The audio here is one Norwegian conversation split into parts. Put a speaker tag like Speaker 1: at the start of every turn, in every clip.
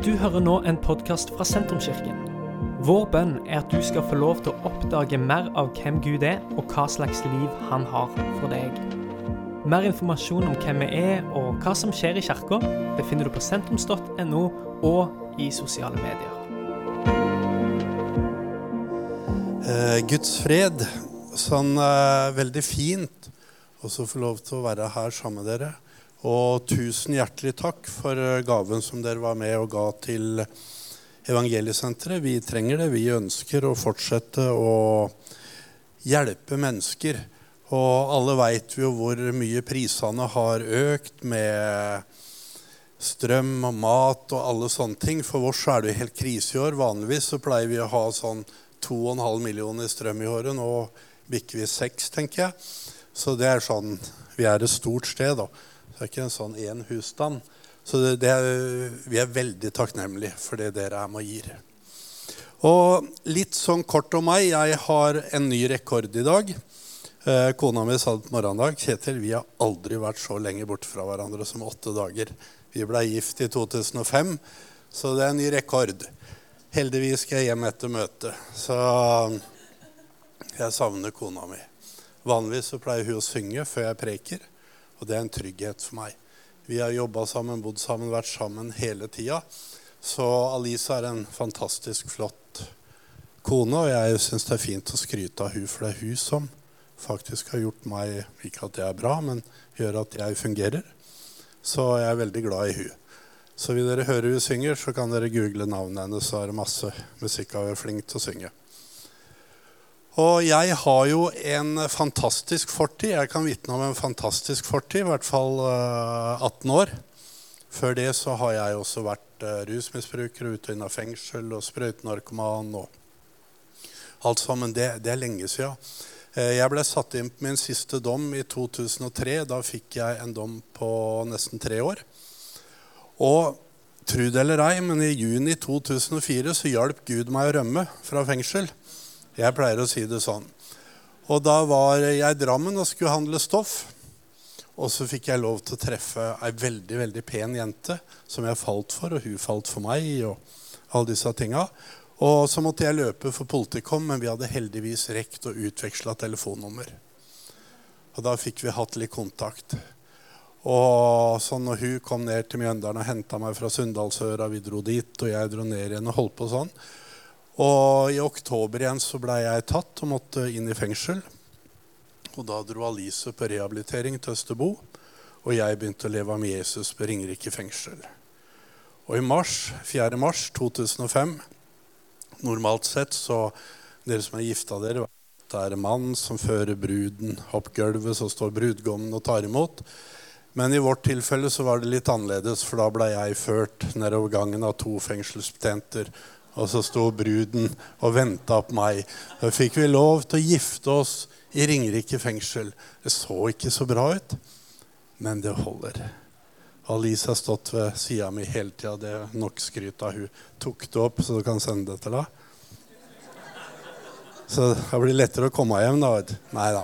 Speaker 1: Du hører nå en podkast fra Sentrumskirken. Vår bønn er at du skal få lov til å oppdage mer av hvem Gud er, og hva slags liv han har for deg. Mer informasjon om hvem vi er og hva som skjer i kirka, befinner du på sentrums.no og i sosiale medier.
Speaker 2: Eh, Guds fred. Sånn veldig fint å få lov til å være her sammen med dere. Og tusen hjertelig takk for eh, gaven som dere var med og ga til Evangeliesenteret. Vi trenger det. Vi ønsker å fortsette å hjelpe mennesker. Og alle veit jo hvor mye prisene har økt med strøm og mat og alle sånne ting. For oss er det jo helt krise i år. Vanligvis så pleier vi å ha sånn 2,5 millioner i strøm i året. Nå bikker vi seks, tenker jeg. Så det er sånn Vi er et stort sted, da. Det er ikke en sånn én husstand. Så det, det er, vi er veldig takknemlige for det dere er med og gir. Og litt sånn kort om meg. Jeg har en ny rekord i dag. Eh, kona mi sa på morgendag. Kjetil, vi har aldri vært så lenge borte fra hverandre som åtte dager. Vi ble gift i 2005, så det er en ny rekord. Heldigvis skal jeg hjem etter møtet, så jeg savner kona mi. Vanligvis så pleier hun å synge før jeg preker, og det er en trygghet for meg. Vi har jobba sammen, bodd sammen, vært sammen hele tida. Så Alisa er en fantastisk flott kone, og jeg syns det er fint å skryte av hun, for det er hun som faktisk har gjort meg Ikke at det er bra, men gjør at jeg fungerer. Så jeg er veldig glad i hun. Så vil dere høre hun synger, så kan dere google navnet hennes, så er det masse musikk av hun er flink til å synge. Og jeg har jo en fantastisk fortid. Jeg kan vitne om en fantastisk fortid, i hvert fall 18 år. Før det så har jeg også vært rusmisbruker og ute og inne av fengsel og sprøytenarkoman og alt sammen. Det, det er lenge siden. Jeg ble satt inn på min siste dom i 2003. Da fikk jeg en dom på nesten tre år. Og tro det eller ei, men i juni 2004 så hjalp Gud meg å rømme fra fengsel. Jeg pleier å si det sånn. Og da var jeg i Drammen og skulle handle stoff. Og så fikk jeg lov til å treffe ei veldig veldig pen jente som jeg falt for, og hun falt for meg. Og alle disse tinga. Og så måtte jeg løpe for Politikom, men vi hadde heldigvis rekt å utveksle telefonnummer. Og da fikk vi hatt litt kontakt. Og så når hun kom ned til Mjøndalen og henta meg fra Sunndalsøra, vi dro dit, og jeg dro ned igjen og holdt på sånn, og i oktober igjen så ble jeg tatt og måtte inn i fengsel. Og da dro Alice på rehabilitering til Østerbo, og jeg begynte å leve med Jesus på Ringerike fengsel. Og i mars, 4. mars 2005 Normalt sett så Dere som er gifta dere, det er en mann som fører bruden opp gulvet, så står brudgommen og tar imot. Men i vårt tilfelle så var det litt annerledes, for da ble jeg ført nedover gangen av to fengselsbetjenter og så sto bruden og venta på meg. Da fikk vi lov til å gifte oss i Ringerike fengsel. Det så ikke så bra ut, men det holder. Alice har stått ved sida mi hele tida. Det er nok skryt av hun tok det opp, så du kan sende det til henne. Så det blir lettere å komme hjem, da. Nei da.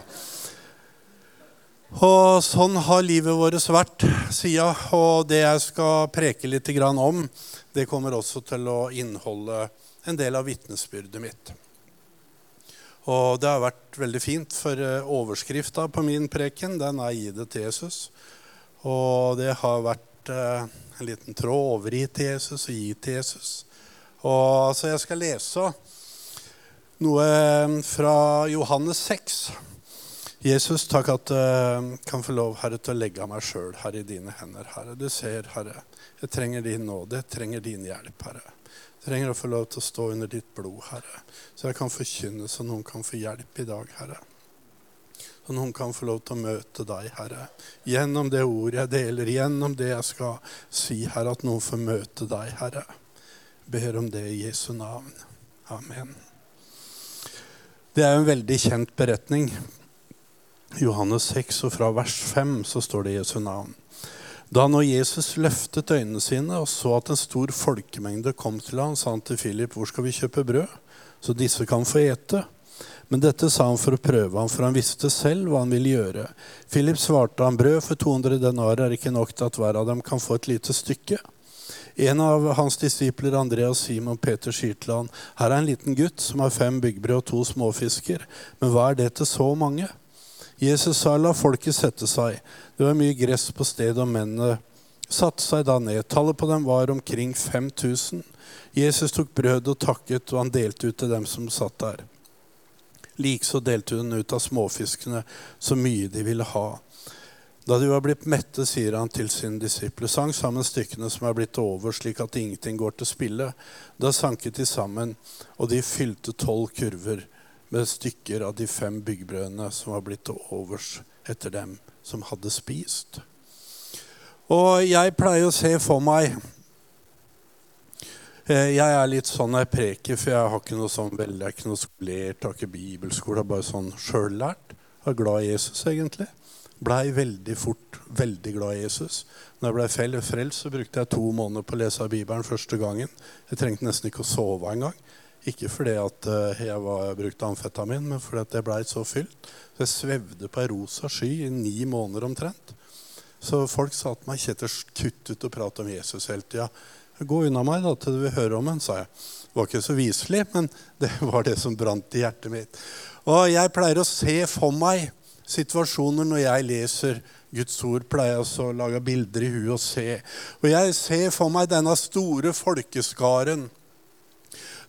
Speaker 2: Og sånn har livet vårt vært sida. Og det jeg skal preke litt om, det kommer også til å inneholde en del av vitnesbyrdet mitt. Og det har vært veldig fint, for overskrifta på min preken den er 'Gi det til Jesus'. Og det har vært en liten tråd over i til Jesus og gi til Jesus. Og Så jeg skal lese noe fra Johannes 6. Jesus, takk at jeg kan få lov, Herre, til å legge av meg sjøl her i dine hender. Herre. Du ser, Herre, jeg trenger din nåde, jeg trenger din hjelp, Herre. Jeg trenger å få lov til å stå under ditt blod, Herre, så jeg kan forkynne, så noen kan få hjelp i dag, Herre. Så noen kan få lov til å møte deg, Herre. Gjennom det ordet jeg deler, gjennom det jeg skal si, Herre, at noen får møte deg, Herre. Ber om det i Jesu navn. Amen. Det er en veldig kjent beretning. Johannes 6, og fra vers 5 så står det Jesu navn. Da når Jesus løftet øynene sine og så at en stor folkemengde kom til ham, sa han til Philip, 'Hvor skal vi kjøpe brød, så disse kan få ete?' Men dette sa han for å prøve ham, for han visste selv hva han ville gjøre. Philip svarte ham, 'Brød for 200 denarer er ikke nok til at hver av dem kan få et lite stykke.' En av hans disipler, Andreas Simon Peter, sier til han, her er en liten gutt som har fem byggbrød og to småfisker, men hva er det til så mange? Jesus sa, la folket sette seg. Det var mye gress på stedet, og mennene satte seg da ned. Tallet på dem var omkring 5000. Jesus tok brødet og takket, og han delte ut til dem som satt der. Likeså delte hun ut av småfiskene så mye de ville ha. Da de var blitt mette, sier han til sine disipler, sang sammen stykkene som er blitt over, slik at ingenting går til spille. Da sanket de sammen, og de fylte tolv kurver med stykker av de fem byggbrødene som var blitt til overs etter dem som hadde spist. Og jeg pleier å se for meg eh, Jeg er litt sånn når jeg preker, for jeg har ikke noe sånn veldig, jeg er ikke noe skolert, har ikke bibelskole, bare sånn sjøllært. Er glad i Jesus, egentlig. Blei veldig fort veldig glad i Jesus. Når jeg ble frelst, så brukte jeg to måneder på å lese Bibelen første gangen. Jeg trengte nesten ikke å sove engang. Ikke fordi at eh, jeg, var, brukte amfetamin, men fordi at jeg blei så fylt. Så jeg svevde på ei rosa sky i ni måneder omtrent. Så folk sa til meg Kjetil, kutt ut og prate om Jesus hele tida. Gå unna meg da, til du vil høre om ham, sa jeg. Det var ikke så viselig, men det var det som brant i hjertet mitt. Og jeg pleier å se for meg situasjoner når jeg leser Guds ord, pleier jeg å lage bilder i huet og se. Og jeg ser for meg denne store folkeskaren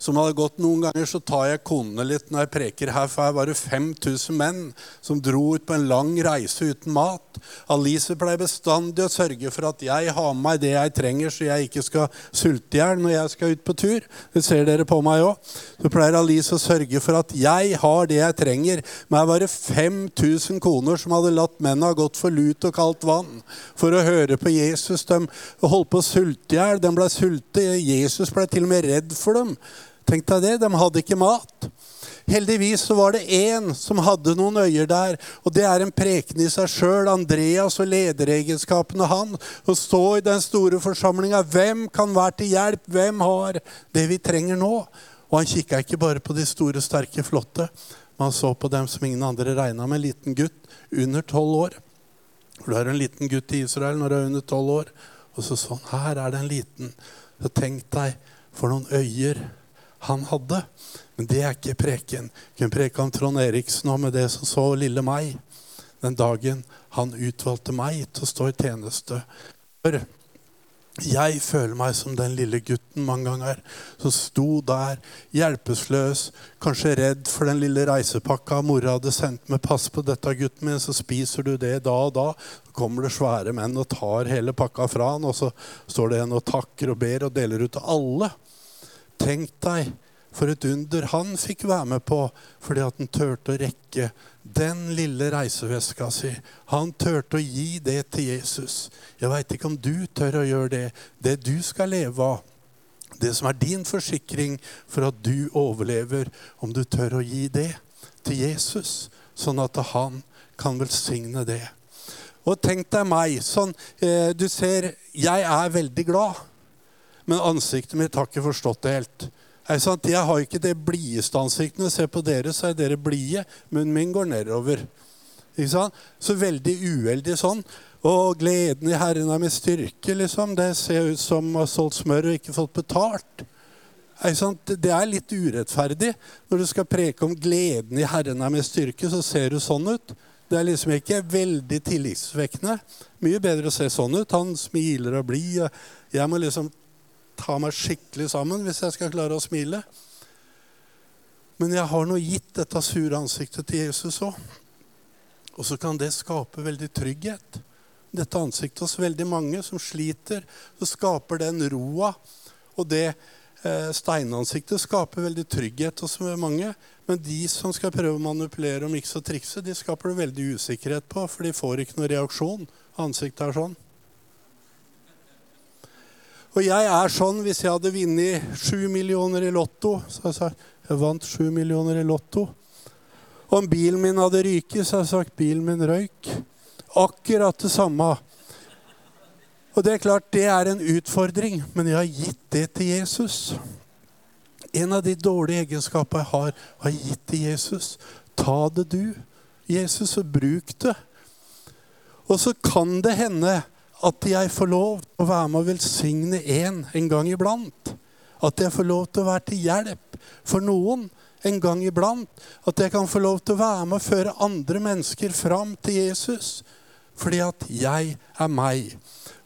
Speaker 2: som hadde gått noen ganger, så tar jeg konene litt når jeg preker her, for her var det 5000 menn som dro ut på en lang reise uten mat. Alice pleier bestandig å sørge for at jeg har med meg det jeg trenger, så jeg ikke skal sulte i hjel når jeg skal ut på tur. Det ser dere på meg òg. Så pleier Alice å sørge for at jeg har det jeg trenger. Men her var det 5000 koner som hadde latt mennene ha gått for lut og kaldt vann for å høre på Jesus. De holdt på å sulte i hjel. De ble sulte. Jesus ble til og med redd for dem. Tenk deg det, de hadde ikke mat. Heldigvis så var det én som hadde noen øyer der, og det er en preken i seg sjøl. Andreas og lederegenskapene han. Å stå i den store forsamlinga. Hvem kan være til hjelp? Hvem har det vi trenger nå? Og han kikka ikke bare på de store, sterke, flotte, men han så på dem som ingen andre regna med. En liten gutt under tolv år. Du er en liten gutt i Israel når du er under tolv år. Og så sånn Her er det en liten. Så tenk deg for noen øyer han hadde. Men det er ikke preken. Vi kunne preke om Trond Eriksen og med det som så lille meg. Den dagen han utvalgte meg til å stå i tjeneste. For jeg føler meg som den lille gutten mange ganger som sto der hjelpeløs, kanskje redd for den lille reisepakka mora hadde sendt med 'Pass på dette, gutten min, så spiser du det da og da.' Så kommer det svære menn og tar hele pakka fra han, og så står det en og takker og ber og deler ut til alle. Tenk deg for et under han fikk være med på fordi at han turte å rekke den lille reiseveska si. Han turte å gi det til Jesus. Jeg veit ikke om du tør å gjøre det. Det du skal leve av. Det som er din forsikring for at du overlever, om du tør å gi det til Jesus, sånn at han kan velsigne det. Og tenk deg meg. sånn, eh, Du ser, jeg er veldig glad men ansiktet mitt har ikke forstått det helt. Jeg har ikke det blideste ansiktet. Når jeg ser på dere, så er dere blide. Munnen min går nedover. Så veldig uheldig sånn. Og gleden i Herren er min styrke. liksom. Det ser ut som å ha solgt smør og ikke fått betalt. Det er litt urettferdig. Når du skal preke om gleden i Herren er min styrke, så ser du sånn ut. Det er liksom ikke veldig tillitsvekkende. Mye bedre å se sånn ut. Han smiler og blir. Jeg må liksom ta meg skikkelig sammen hvis jeg skal klare å smile. Men jeg har nå gitt dette sure ansiktet til Jesus òg. Og så kan det skape veldig trygghet. Dette ansiktet hos veldig mange som sliter, så skaper den roa. Og det eh, steinansiktet skaper veldig trygghet hos mange. Men de som skal prøve å manipulere og mikse og trikse, de skaper det veldig usikkerhet på, for de får ikke noen reaksjon. Ansiktet er sånn. Og jeg er sånn hvis jeg hadde vunnet sju millioner i Lotto så hadde jeg sagt jeg vant sju millioner i Lotto. Om bilen min hadde ryket, så hadde jeg sagt bilen min røyk. Akkurat det samme. Og det er klart, det er en utfordring, men jeg har gitt det til Jesus. En av de dårlige egenskapene jeg har, har jeg gitt til Jesus. Ta det, du, Jesus, og bruk det. Og så kan det hende at jeg får lov til å være med å velsigne en en gang iblant. At jeg får lov til å være til hjelp for noen en gang iblant. At jeg kan få lov til å være med å føre andre mennesker fram til Jesus. Fordi at jeg er meg.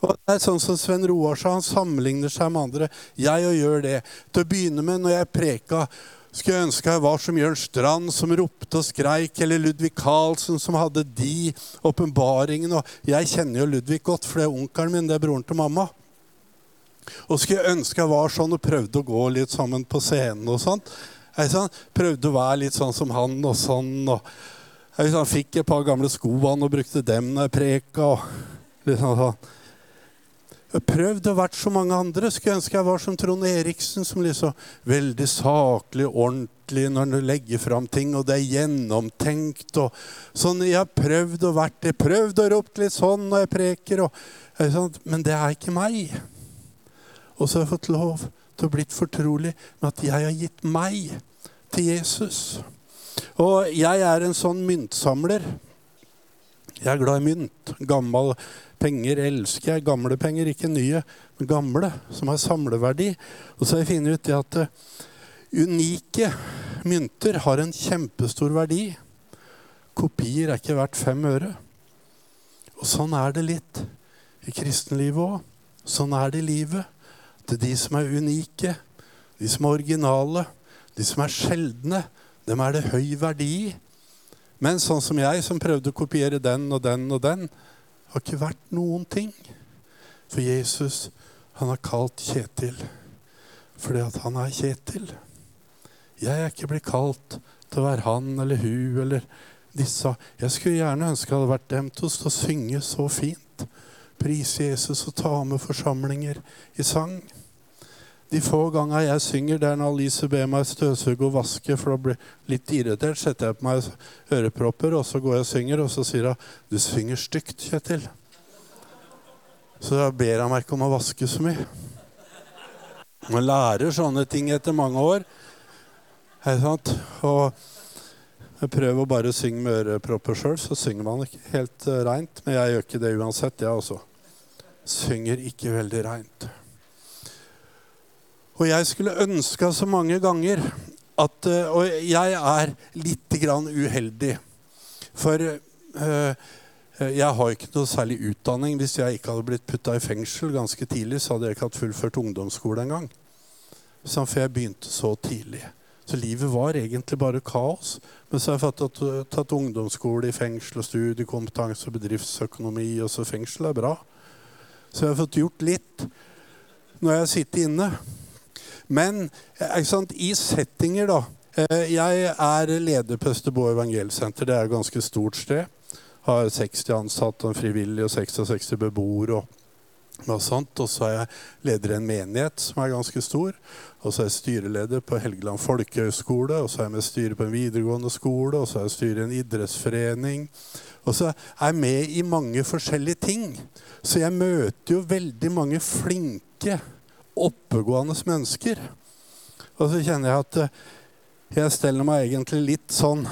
Speaker 2: Og det er sånn som Sven Roar sa, han sammenligner seg med andre. Jeg og gjør det. Til å begynne med, når jeg preka, skulle jeg ønske jeg var som Jørn Strand, som ropte og skreik, eller Ludvig Carlsen, som hadde de åpenbaringene. Jeg kjenner jo Ludvig godt, for det er onkelen min, det er broren til mamma. Og skulle jeg ønske jeg var sånn og prøvde å gå litt sammen på scenen og sånn, prøvde å være litt sånn som han og sånn. og jeg sånn, Fikk et par gamle sko han og brukte dem når jeg preka. og litt sånn, sånn. Jeg prøvd å vært så mange andre. Skulle ønske jeg var som Trond Eriksen, som liksom veldig saklig, ordentlig når han legger fram ting, og det er gjennomtenkt. og sånn. Jeg har prøvd å vært det. Prøvd å ropt litt sånn når jeg preker. Og, men det er ikke meg. Og så har jeg fått lov til å bli fortrolig med at jeg har gitt meg til Jesus. Og jeg er en sånn myntsamler. Jeg er glad i mynt. Gammel penger elsker jeg. Gamle penger, ikke nye, men gamle, som har samleverdi. Og så har jeg funnet ut at uh, unike mynter har en kjempestor verdi. Kopier er ikke verdt fem øre. Og sånn er det litt i kristenlivet òg. Sånn er det i livet. Det er de som er unike, de som er originale, de som er sjeldne, dem er det høy verdi i. Men sånn som jeg, som prøvde å kopiere den og den og den, har ikke vært noen ting. For Jesus, han har kalt Kjetil fordi at han er Kjetil. Jeg er ikke blitt kalt til å være han eller hun eller disse. Jeg skulle gjerne ønske jeg hadde vært dem til å synge så fint. Prise Jesus og ta med forsamlinger i sang. De få ganger jeg synger, det er når Alice ber meg støvsuge og vaske, for da blir jeg litt irritert, setter jeg på meg ørepropper, og så går jeg og synger, og så sier hun 'Du synger stygt, Kjetil'. Så da ber jeg meg ikke om å vaske så mye. Man lærer sånne ting etter mange år. sant? Og prøv å bare synge med ørepropper sjøl, så synger man ikke helt uh, reint. Men jeg gjør ikke det uansett, jeg også. Synger ikke veldig reint. Og jeg skulle ønska så mange ganger at eh, Og jeg er litt grann uheldig. For uh, jeg har ikke noe særlig utdanning. Hvis jeg ikke hadde blitt putta i fengsel ganske tidlig, så hadde jeg ikke hatt fullført ungdomsskole engang. For jeg begynte så tidlig. Så livet var egentlig bare kaos. Men så har jeg fått tatt, tatt ungdomsskole i fengsel og studiekompetanse og bedriftsøkonomi. Og så fengsel er bra. Så jeg har fått gjort litt når jeg sitter inne. Men sant, i settinger, da eh, Jeg er leder på Østerbo evangelsenter. Det er et ganske stort sted. Har 60 ansatte, en frivillig og 66 beboere. og. Og så er jeg leder i en menighet som er ganske stor. Og så er jeg styreleder på Helgeland folkehøgskole. Og så er jeg med styret på en videregående skole. Og så er jeg styret i en idrettsforening. Og så er jeg med i mange forskjellige ting. Så jeg møter jo veldig mange flinke oppegående mennesker. Og så kjenner jeg at eh, jeg steller meg egentlig litt sånn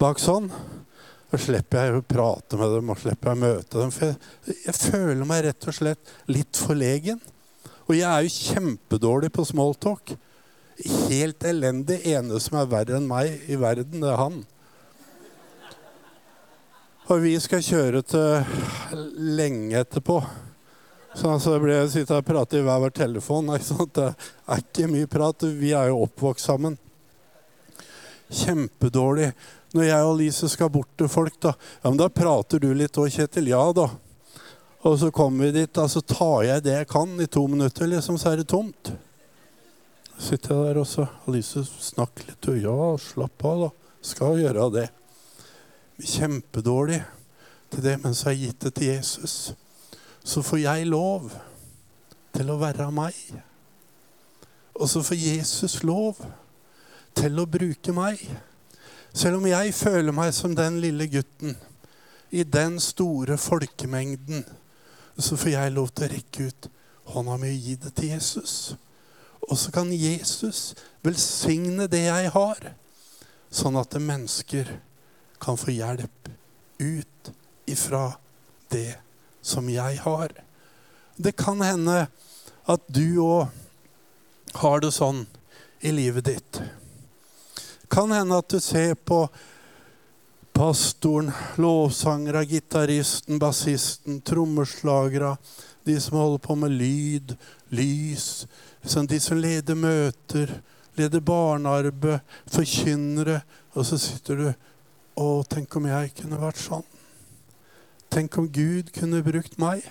Speaker 2: bak sånn. Og slipper jeg å prate med dem og slipper jeg å møte dem. For jeg føler meg rett og slett litt forlegen. Og jeg er jo kjempedårlig på smalltalk. Helt elendig. Ene som er verre enn meg i verden, det er han. Og vi skal kjøre til lenge etterpå. Så altså ble jeg sitte og prate i hver vår telefon. Det er ikke mye prat. Vi er jo oppvokst sammen. Kjempedårlig. Når jeg og Lise skal bort til folk, da ja, men da prater du litt òg, Kjetil. Ja da. Og så kommer vi dit, da, så tar jeg det jeg kan i to minutter, liksom, så er det tomt. Så sitter jeg der også. Alice, snakk litt. Ja, slapp av, da. Skal gjøre det. Kjempedårlig til det, men så har jeg gitt det til Jesus så får jeg lov til å være meg. Og så får Jesus lov til å bruke meg. Selv om jeg føler meg som den lille gutten i den store folkemengden, så får jeg lov til å rekke ut hånda mi og gi det til Jesus. Og så kan Jesus velsigne det jeg har, sånn at mennesker kan få hjelp ut ifra det som jeg har. Det kan hende at du òg har det sånn i livet ditt. Kan hende at du ser på pastoren, lovsangere, gitaristen, bassisten, trommeslagere, de som holder på med lyd, lys, de som leder møter, leder barnearbeid, forkynnere. Og så sitter du og tenk om jeg kunne vært sånn. Tenk om Gud kunne brukt meg.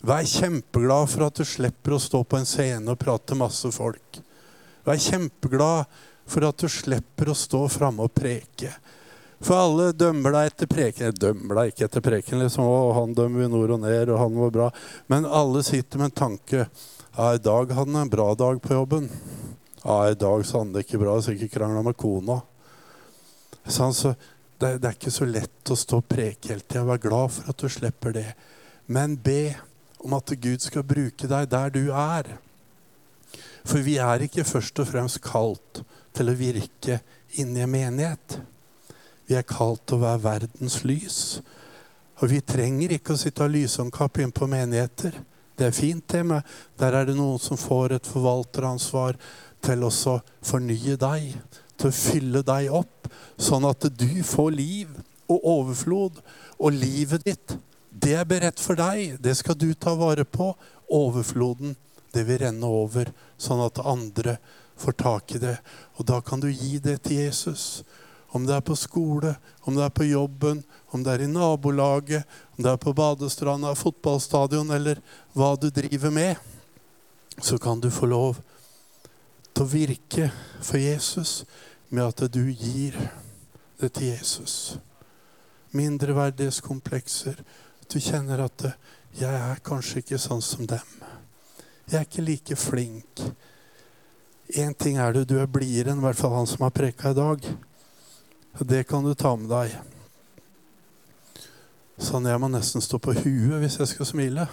Speaker 2: Vær kjempeglad for at du slipper å stå på en scene og prate masse folk. Vær kjempeglad for at du slipper å stå framme og preke. For alle dømmer deg etter preken. Jeg dømmer deg ikke etter preken. liksom, å, han dømmer vi nord og ned, og han var bra. Men alle sitter med en tanke. Ja, i dag hadde han en bra dag på jobben. Ja, i dag så han det ikke bra. Sikkert krangla med kona. Så han så det, det, er ikke så lett å stå og preke hele tida. Vær glad for at du slipper det. Men be om at Gud skal bruke deg der du er. For vi er ikke først og fremst kalt til å virke inni en menighet. Vi er kalt til å være verdens lys. Og vi trenger ikke å sitte og lysomkapp inn på menigheter. Det er fint, det, men der er det noen som får et forvalteransvar til å fornye deg, til å fylle deg opp, sånn at du får liv og overflod. Og livet ditt, det er beredt for deg. Det skal du ta vare på. Overfloden, det vil renne over, sånn at andre får tak i det. Og da kan du gi det til Jesus. Om det er på skole, om det er på jobben, om det er i nabolaget, om det er på badestranda, fotballstadion eller hva du driver med, så kan du få lov til å virke for Jesus med at du gir det til Jesus. Mindreverdighetskomplekser. Du kjenner at 'jeg er kanskje ikke sånn som dem'. Jeg er ikke like flink. Én ting er det, du er blidere enn i hvert fall han som har preka i dag. Det kan du ta med deg. Sånn jeg må nesten stå på huet hvis jeg skal smile.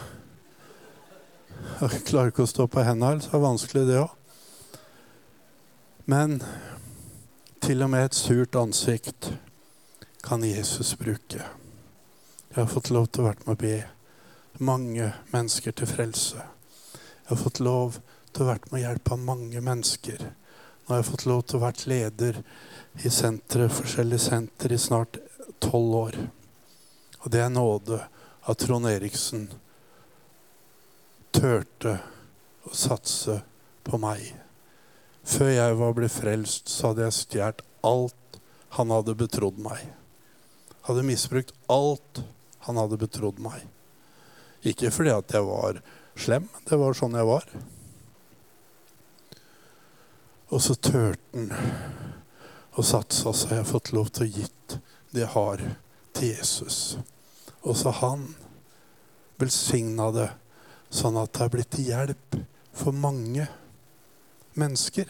Speaker 2: Jeg klarer ikke å stå på hendene, så er det vanskelig, det òg. Men til og med et surt ansikt kan Jesus bruke. Jeg har fått lov til å være med å be mange mennesker til frelse. Jeg har fått lov til å være med å hjelpe mange mennesker. Nå har jeg fått lov til å være leder i senteret, forskjellige senter i snart tolv år. Og det er nåde at Trond Eriksen turte å satse på meg. Før jeg var blitt frelst, så hadde jeg stjålet alt han hadde betrodd meg. Hadde misbrukt alt han hadde betrodd meg. Ikke fordi at jeg var slem, det var sånn jeg var. Og så turte han og satsa, så har jeg fått lov til å gitt det jeg har, til Jesus. Og så han velsigna det sånn at det er blitt til hjelp for mange mennesker.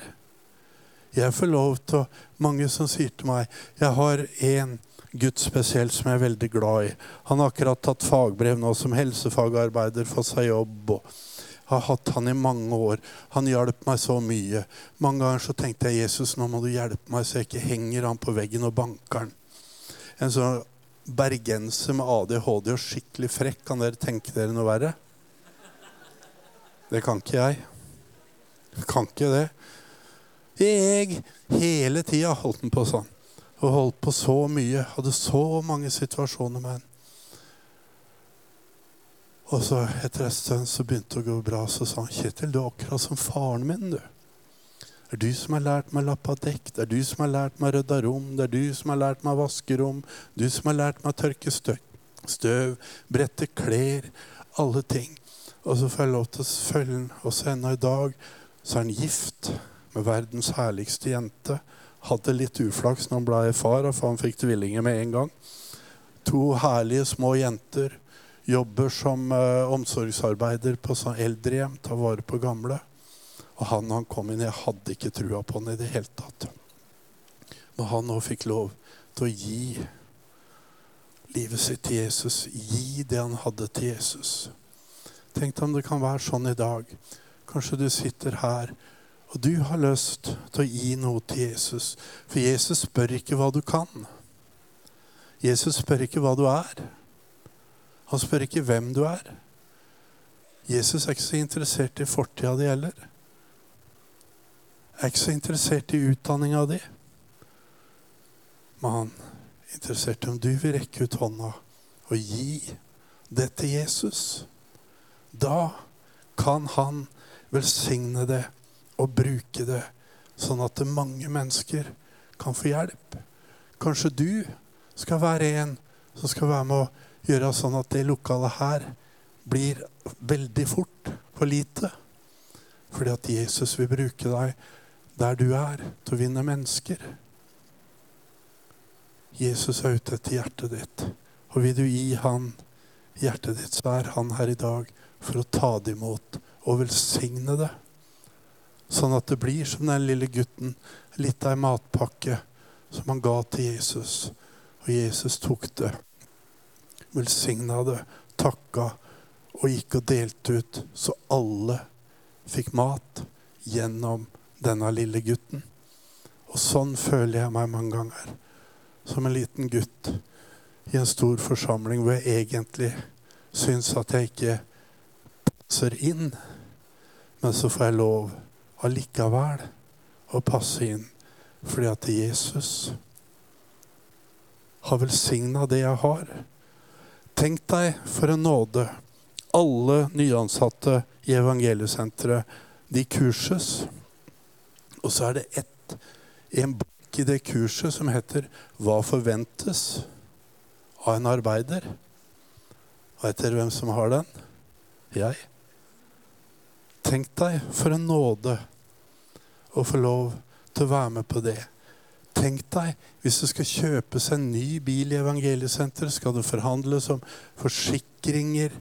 Speaker 2: Jeg får lov til Mange som sier til meg Jeg har én gutt spesielt som jeg er veldig glad i. Han har akkurat tatt fagbrev nå som helsefagarbeider, fått seg jobb. og har hatt han i mange år. Han hjalp meg så mye. Mange ganger så tenkte jeg Jesus, nå må du hjelpe meg så jeg ikke henger han på veggen og banker han. En sånn bergenser med ADHD og skikkelig frekk. Kan dere tenke dere noe verre? Det kan ikke jeg. Jeg kan ikke det. Jeg hele tida holdt den på sånn. Og holdt på så mye. Hadde så mange situasjoner med han. Og så etter en stund så begynte det å gå bra. Så sa han Kjetil, du er akkurat som faren min, du. Det er du som har lært meg å lappe dekk, det er du som har lært meg å rydde rom, det er du som har lært meg å vaske rom, du som har lært meg å tørke støv, brette klær, alle ting. Og så får jeg lov til å følge han. Også ennå i dag så er han gift med verdens herligste jente. Hadde litt uflaks når han ble far, for han fikk tvillinger med en gang. To herlige små jenter jobber som uh, omsorgsarbeider på sånn eldrehjem, tar vare på gamle. Og han han kom inn, jeg hadde ikke trua på han i det hele tatt. Når han nå fikk lov til å gi livet sitt til Jesus, gi det han hadde til Jesus. Tenk om det kan være sånn i dag. Kanskje du sitter her og du har lyst til å gi noe til Jesus. For Jesus spør ikke hva du kan. Jesus spør ikke hva du er. Han spør ikke hvem du er. Jesus er ikke så interessert i fortida di heller. Er ikke så interessert i utdanninga di. Men han er interessert i om du vil rekke ut hånda og gi det til Jesus. Da kan han velsigne det og bruke det, sånn at mange mennesker kan få hjelp. Kanskje du skal være en som skal være med å gjøre sånn at det lokalet her blir veldig fort for lite. Fordi at Jesus vil bruke deg der du er, til å vinne mennesker. Jesus er ute etter hjertet ditt. Og vil du gi han hjertet ditt, så er han her i dag for å ta det imot og velsigne det. Sånn at det blir som den lille gutten, litt av en matpakke som han ga til Jesus. Og Jesus tok det, velsigna det, takka og gikk og delte ut, så alle fikk mat gjennom denne lille gutten. Og sånn føler jeg meg mange ganger. Som en liten gutt i en stor forsamling hvor jeg egentlig syns at jeg ikke passer inn. Men så får jeg lov allikevel å passe inn fordi at Jesus har velsigna det jeg har. Tenk deg for en nåde. Alle nyansatte i Evangeliesenteret, de kurses. Og så er det ett, en bok i det kurset som heter 'Hva forventes av en arbeider'? Vet dere hvem som har den? Jeg. Tenk deg for en nåde å få lov til å være med på det. Tenk deg hvis det skal kjøpes en ny bil i Evangeliesenteret, skal det forhandles om forsikringer,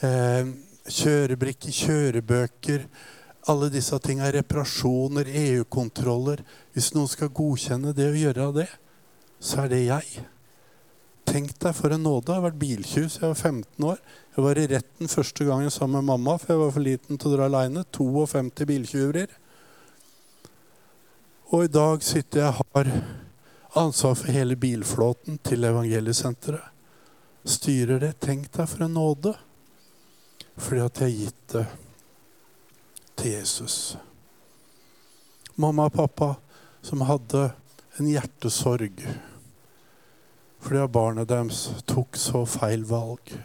Speaker 2: eh, kjørebrikker, kjørebøker, alle disse tingene, reparasjoner, EU-kontroller. Hvis noen skal godkjenne det og gjøre det, så er det jeg. Tenk deg for en nåde. Jeg har vært biltjuv siden jeg var 15 år. Jeg var i retten første gangen sammen med mamma, for jeg var for liten til å dra aleine. 52 biltyverier. Og i dag sitter jeg og har ansvar for hele bilflåten til Evangeliesenteret. Styrer det. Tenk deg for en nåde. Fordi at jeg har gitt det til Jesus. Mamma og pappa som hadde en hjertesorg fordi barnet deres tok så feil valg.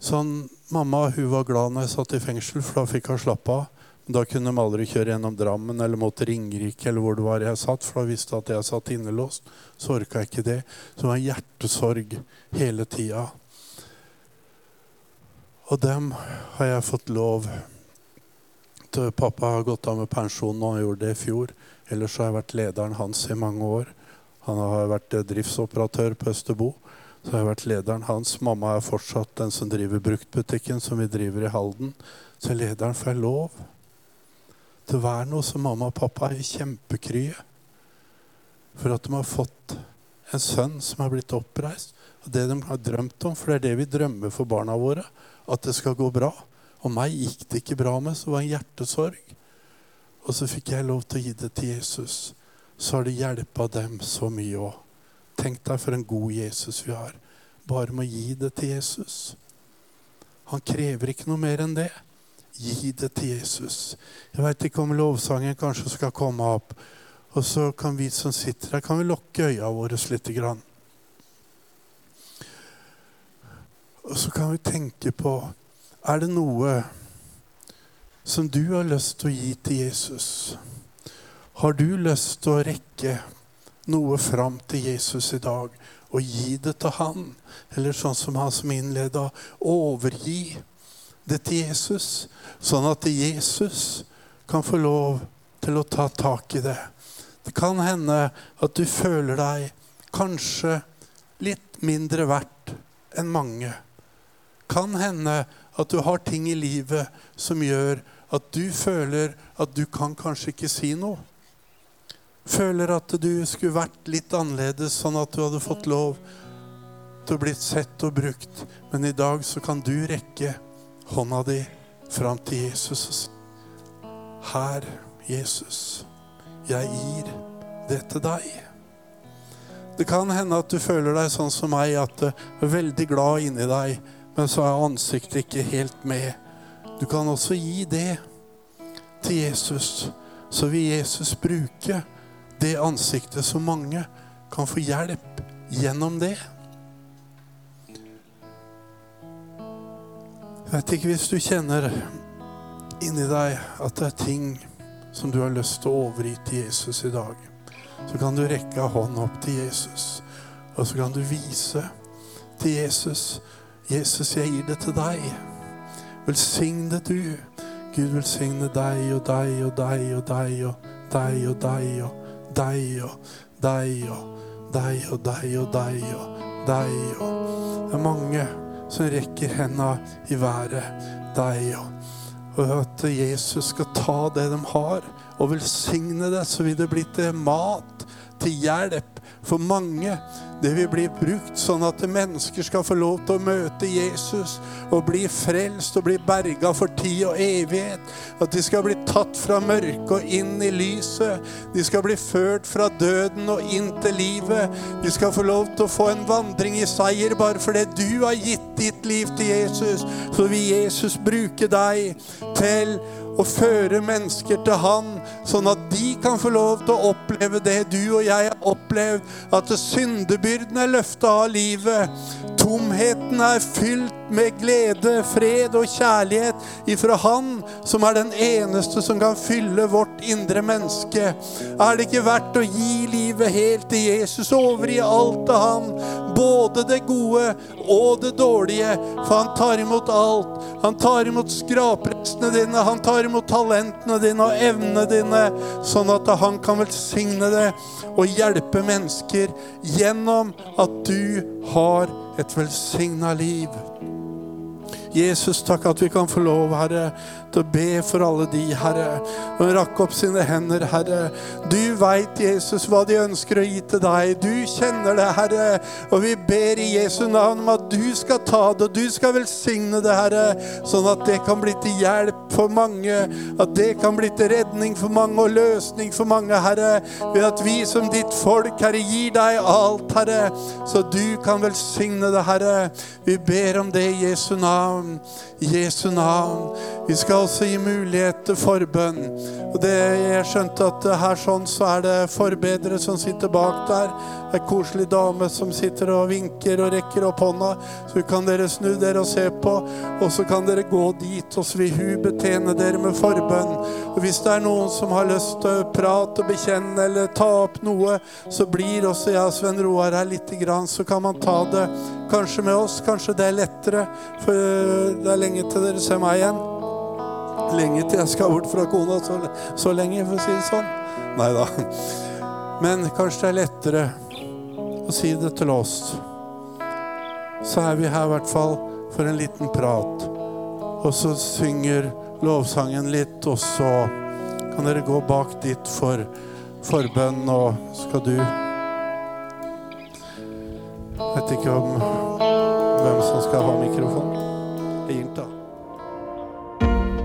Speaker 2: Sånn, Mamma hun var glad når jeg satt i fengsel, for da fikk hun slappe av. Da kunne de aldri kjøre gjennom Drammen eller mot Ringerike eller hvor det var jeg satt, for da visste at jeg satt innelåst. Så orka jeg ikke det. Så det var hjertesorg hele tida. Og dem har jeg fått lov til. Pappa har gått av med pensjon, og han gjorde det i fjor. Ellers har jeg vært lederen hans i mange år. Han har vært driftsoperatør på Østerbo. Så har jeg vært lederen hans. Mamma er fortsatt den som driver bruktbutikken som vi driver i Halden. Så lederen får jeg lov til å være noe som mamma og pappa er kjempekrye. For at de har fått en sønn som har blitt oppreist. Og det de har drømt om, for det er det vi drømmer for barna våre. At det skal gå bra. Og meg gikk det ikke bra med, så det var en hjertesorg. Og så fikk jeg lov til å gi det til Jesus. Så har det hjelpa dem så mye òg. Tenk deg for en god Jesus vi har. Bare med å gi det til Jesus. Han krever ikke noe mer enn det. Gi det til Jesus. Jeg veit ikke om lovsangen kanskje skal komme opp. Og så kan vi som sitter her, kan vi lukke øya våre litt. Og så kan vi tenke på Er det noe som du har lyst til å gi til Jesus? Har du lyst til å rekke noe fram til Jesus i dag og gi det til han? Eller sånn som han som innleda, overgi det til Jesus, sånn at Jesus kan få lov til å ta tak i det. Det kan hende at du føler deg kanskje litt mindre verdt enn mange. Kan hende at du har ting i livet som gjør at du føler at du kan kanskje ikke si noe. Føler at du skulle vært litt annerledes, sånn at du hadde fått lov til å bli sett og brukt. Men i dag så kan du rekke hånda di fram til Jesus og si Her, Jesus, jeg gir det til deg. Det kan hende at du føler deg sånn som meg, at du er veldig glad inni deg, men så er ansiktet ikke helt med. Du kan også gi det til Jesus. Så vil Jesus bruke det ansiktet så mange kan få hjelp gjennom det. Jeg vet ikke hvis du kjenner inni deg at det er ting som du har lyst til å overgi til Jesus i dag. Så kan du rekke hånden opp til Jesus, og så kan du vise til Jesus. Jesus, jeg gir det til deg. Velsigne du. Gud velsigne deg og deg og deg og deg og deg og deg og deg og deg og deg og deg og deg og deg og Det er mange som rekker henda i været. Deg og og at Jesus skal ta det de har, og velsigne det, så vil det bli til mat, til hjelp for mange. Det vil bli brukt sånn at mennesker skal få lov til å møte Jesus og bli frelst og bli berga for tid og evighet. At de skal bli tatt fra mørket og inn i lyset. De skal bli ført fra døden og inn til livet. De skal få lov til å få en vandring i seier bare fordi du har gitt ditt liv til Jesus. Så vil Jesus bruke deg til å føre mennesker til Han, sånn at de kan få lov til å oppleve det du og jeg har opplevd. At syndebyrden er løfta av livet. Tomheten er fylt med glede, fred og kjærlighet ifra Han, som er den eneste som kan fylle vårt indre menneske. Er det ikke verdt å gi livet helt til Jesus, overgi alt til Han, både det gode og det dårlige, for Han tar imot alt. Han tar imot skraprestene dine, han tar imot talentene dine og evnene dine, sånn at han kan velsigne det og hjelpe mennesker gjennom at du har et velsigna liv. Jesus, takk at vi kan få lov, Herre, til å be for alle de, Herre. Og rakk opp sine hender, Herre. Du veit, Jesus, hva de ønsker å gi til deg. Du kjenner det, Herre. Og vi ber i Jesu navn om at du skal ta det, og du skal velsigne det, Herre. Sånn at det kan bli til hjelp for mange. At det kan bli til redning for mange og løsning for mange, Herre. Ved at vi som ditt folk, Herre, gir deg alt, Herre. Så du kan velsigne det, Herre. Vi ber om det i Jesu navn. Jesu navn. Vi skal også gi mulighet til forbønn. Og det, Jeg skjønte at her sånn så er det forbedere som sitter bak der. Det er koselig dame som sitter og vinker og rekker opp hånda. Så kan dere snu dere og se på, og så kan dere gå dit, og så vil hun betjene dere med forbønn. Og Hvis det er noen som har lyst til å prate og bekjenne eller ta opp noe, så blir også jeg og Sven Roar her lite grann, så kan man ta det kanskje med oss. Kanskje det er lettere, for det er lenge til dere ser meg igjen. Lenge til jeg skal bort fra kona. Så, så lenge, for å si det sånn. Nei da. Men kanskje det er lettere å si det til oss. Så er vi her i hvert fall for en liten prat. Og så synger lovsangen litt, og så kan dere gå bak dit for forbønn, og skal du Vet ikke om hvem som skal ha mikrofon. Jeg til